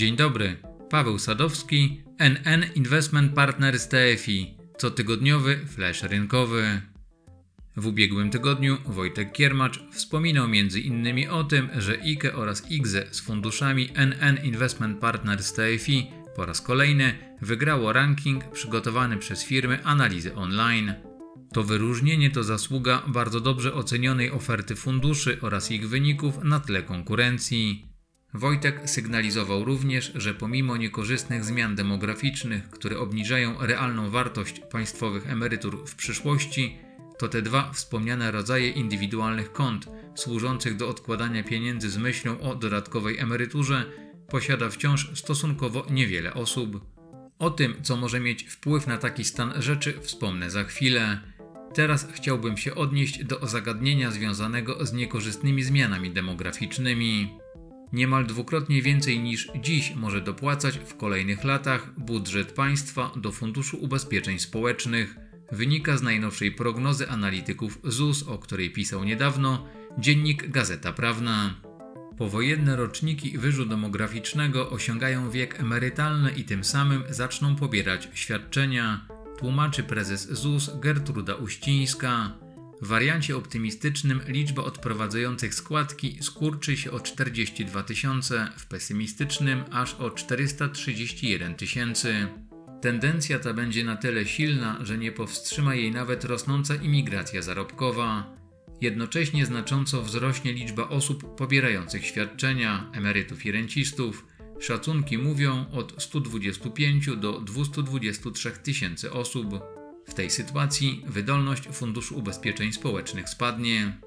Dzień dobry, Paweł Sadowski, NN Investment Partners TFI, cotygodniowy flash rynkowy. W ubiegłym tygodniu Wojtek Kiermacz wspominał m.in. o tym, że IKE oraz IGZE z funduszami NN Investment Partners TFI po raz kolejny wygrało ranking przygotowany przez firmy analizy online. To wyróżnienie to zasługa bardzo dobrze ocenionej oferty funduszy oraz ich wyników na tle konkurencji. Wojtek sygnalizował również, że pomimo niekorzystnych zmian demograficznych, które obniżają realną wartość państwowych emerytur w przyszłości, to te dwa wspomniane rodzaje indywidualnych kont, służących do odkładania pieniędzy z myślą o dodatkowej emeryturze, posiada wciąż stosunkowo niewiele osób. O tym, co może mieć wpływ na taki stan rzeczy, wspomnę za chwilę. Teraz chciałbym się odnieść do zagadnienia związanego z niekorzystnymi zmianami demograficznymi. Niemal dwukrotnie więcej niż dziś może dopłacać w kolejnych latach budżet państwa do Funduszu Ubezpieczeń Społecznych. Wynika z najnowszej prognozy analityków ZUS, o której pisał niedawno dziennik Gazeta Prawna. Powojenne roczniki wyżu demograficznego osiągają wiek emerytalny i tym samym zaczną pobierać świadczenia, tłumaczy prezes ZUS Gertruda Uścińska. W wariancie optymistycznym liczba odprowadzających składki skurczy się o 42 tysiące, w pesymistycznym aż o 431 tysięcy. Tendencja ta będzie na tyle silna, że nie powstrzyma jej nawet rosnąca imigracja zarobkowa. Jednocześnie znacząco wzrośnie liczba osób pobierających świadczenia, emerytów i rencistów. Szacunki mówią od 125 do 223 tysięcy osób. W tej sytuacji wydolność Funduszu Ubezpieczeń Społecznych spadnie.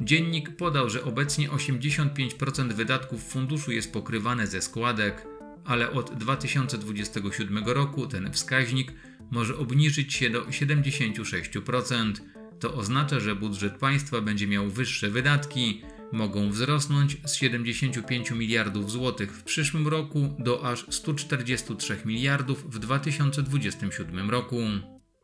Dziennik podał, że obecnie 85% wydatków funduszu jest pokrywane ze składek, ale od 2027 roku ten wskaźnik może obniżyć się do 76%. To oznacza, że budżet państwa będzie miał wyższe wydatki, mogą wzrosnąć z 75 miliardów złotych w przyszłym roku do aż 143 miliardów w 2027 roku.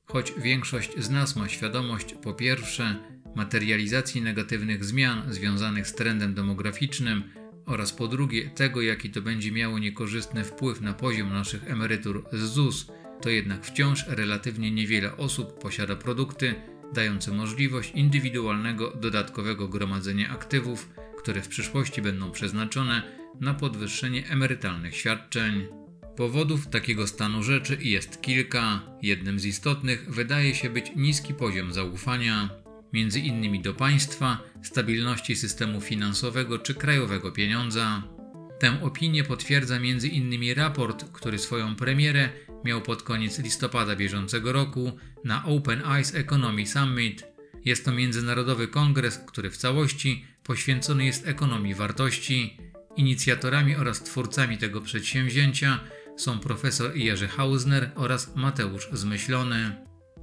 Choć większość z nas ma świadomość, po pierwsze, materializacji negatywnych zmian związanych z trendem demograficznym oraz po drugie tego, jaki to będzie miało niekorzystny wpływ na poziom naszych emerytur z ZUS, to jednak wciąż relatywnie niewiele osób posiada produkty dające możliwość indywidualnego dodatkowego gromadzenia aktywów, które w przyszłości będą przeznaczone na podwyższenie emerytalnych świadczeń. Powodów takiego stanu rzeczy jest kilka. Jednym z istotnych wydaje się być niski poziom zaufania, między innymi do państwa, stabilności systemu finansowego czy krajowego pieniądza. Tę opinię potwierdza między innymi raport, który swoją premierę miał pod koniec listopada bieżącego roku na Open Eyes Economy Summit. Jest to międzynarodowy kongres, który w całości poświęcony jest ekonomii wartości. Inicjatorami oraz twórcami tego przedsięwzięcia są profesor Jerzy Hausner oraz Mateusz Zmyślony.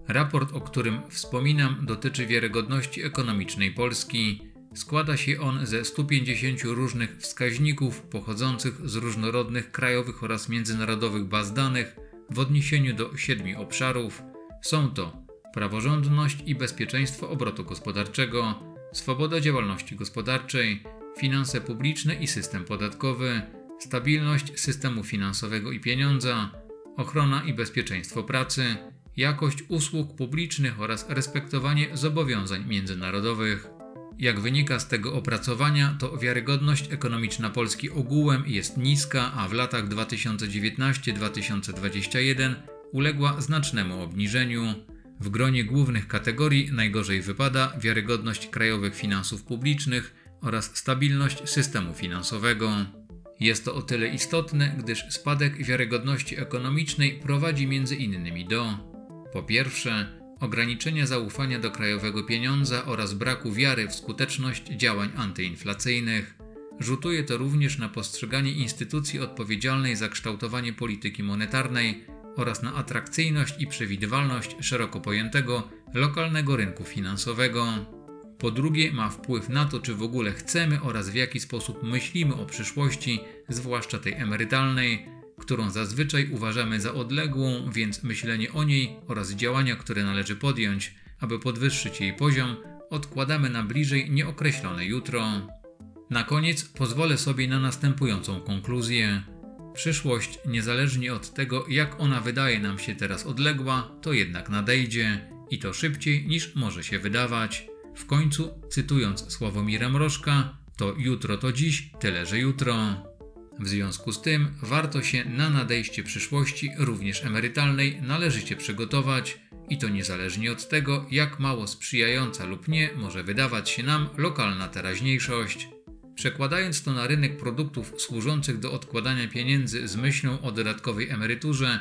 Raport, o którym wspominam, dotyczy wiarygodności ekonomicznej Polski. Składa się on ze 150 różnych wskaźników pochodzących z różnorodnych krajowych oraz międzynarodowych baz danych w odniesieniu do siedmiu obszarów. Są to praworządność i bezpieczeństwo obrotu gospodarczego, swoboda działalności gospodarczej, finanse publiczne i system podatkowy, stabilność systemu finansowego i pieniądza, ochrona i bezpieczeństwo pracy, jakość usług publicznych oraz respektowanie zobowiązań międzynarodowych. Jak wynika z tego opracowania, to wiarygodność ekonomiczna Polski ogółem jest niska, a w latach 2019-2021 uległa znacznemu obniżeniu. W gronie głównych kategorii najgorzej wypada wiarygodność krajowych finansów publicznych oraz stabilność systemu finansowego. Jest to o tyle istotne, gdyż spadek wiarygodności ekonomicznej prowadzi m.in. do po pierwsze ograniczenia zaufania do krajowego pieniądza oraz braku wiary w skuteczność działań antyinflacyjnych. Rzutuje to również na postrzeganie instytucji odpowiedzialnej za kształtowanie polityki monetarnej oraz na atrakcyjność i przewidywalność szeroko pojętego lokalnego rynku finansowego. Po drugie, ma wpływ na to, czy w ogóle chcemy oraz w jaki sposób myślimy o przyszłości, zwłaszcza tej emerytalnej, którą zazwyczaj uważamy za odległą, więc myślenie o niej oraz działania, które należy podjąć, aby podwyższyć jej poziom, odkładamy na bliżej nieokreślone jutro. Na koniec pozwolę sobie na następującą konkluzję. Przyszłość, niezależnie od tego, jak ona wydaje nam się teraz odległa, to jednak nadejdzie i to szybciej niż może się wydawać. W końcu, cytując Sławomira Mrożka, to jutro to dziś, tyle że jutro. W związku z tym warto się na nadejście przyszłości, również emerytalnej, należycie przygotować i to niezależnie od tego, jak mało sprzyjająca lub nie może wydawać się nam lokalna teraźniejszość. Przekładając to na rynek produktów służących do odkładania pieniędzy z myślą o dodatkowej emeryturze,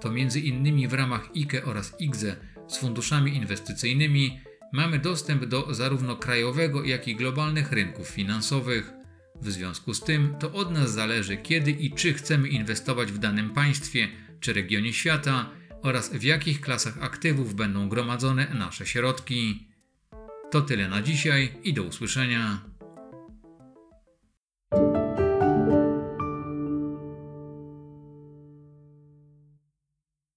to między innymi w ramach IKE oraz IGZE z funduszami inwestycyjnymi mamy dostęp do zarówno krajowego, jak i globalnych rynków finansowych. W związku z tym to od nas zależy, kiedy i czy chcemy inwestować w danym państwie czy regionie świata oraz w jakich klasach aktywów będą gromadzone nasze środki. To tyle na dzisiaj i do usłyszenia.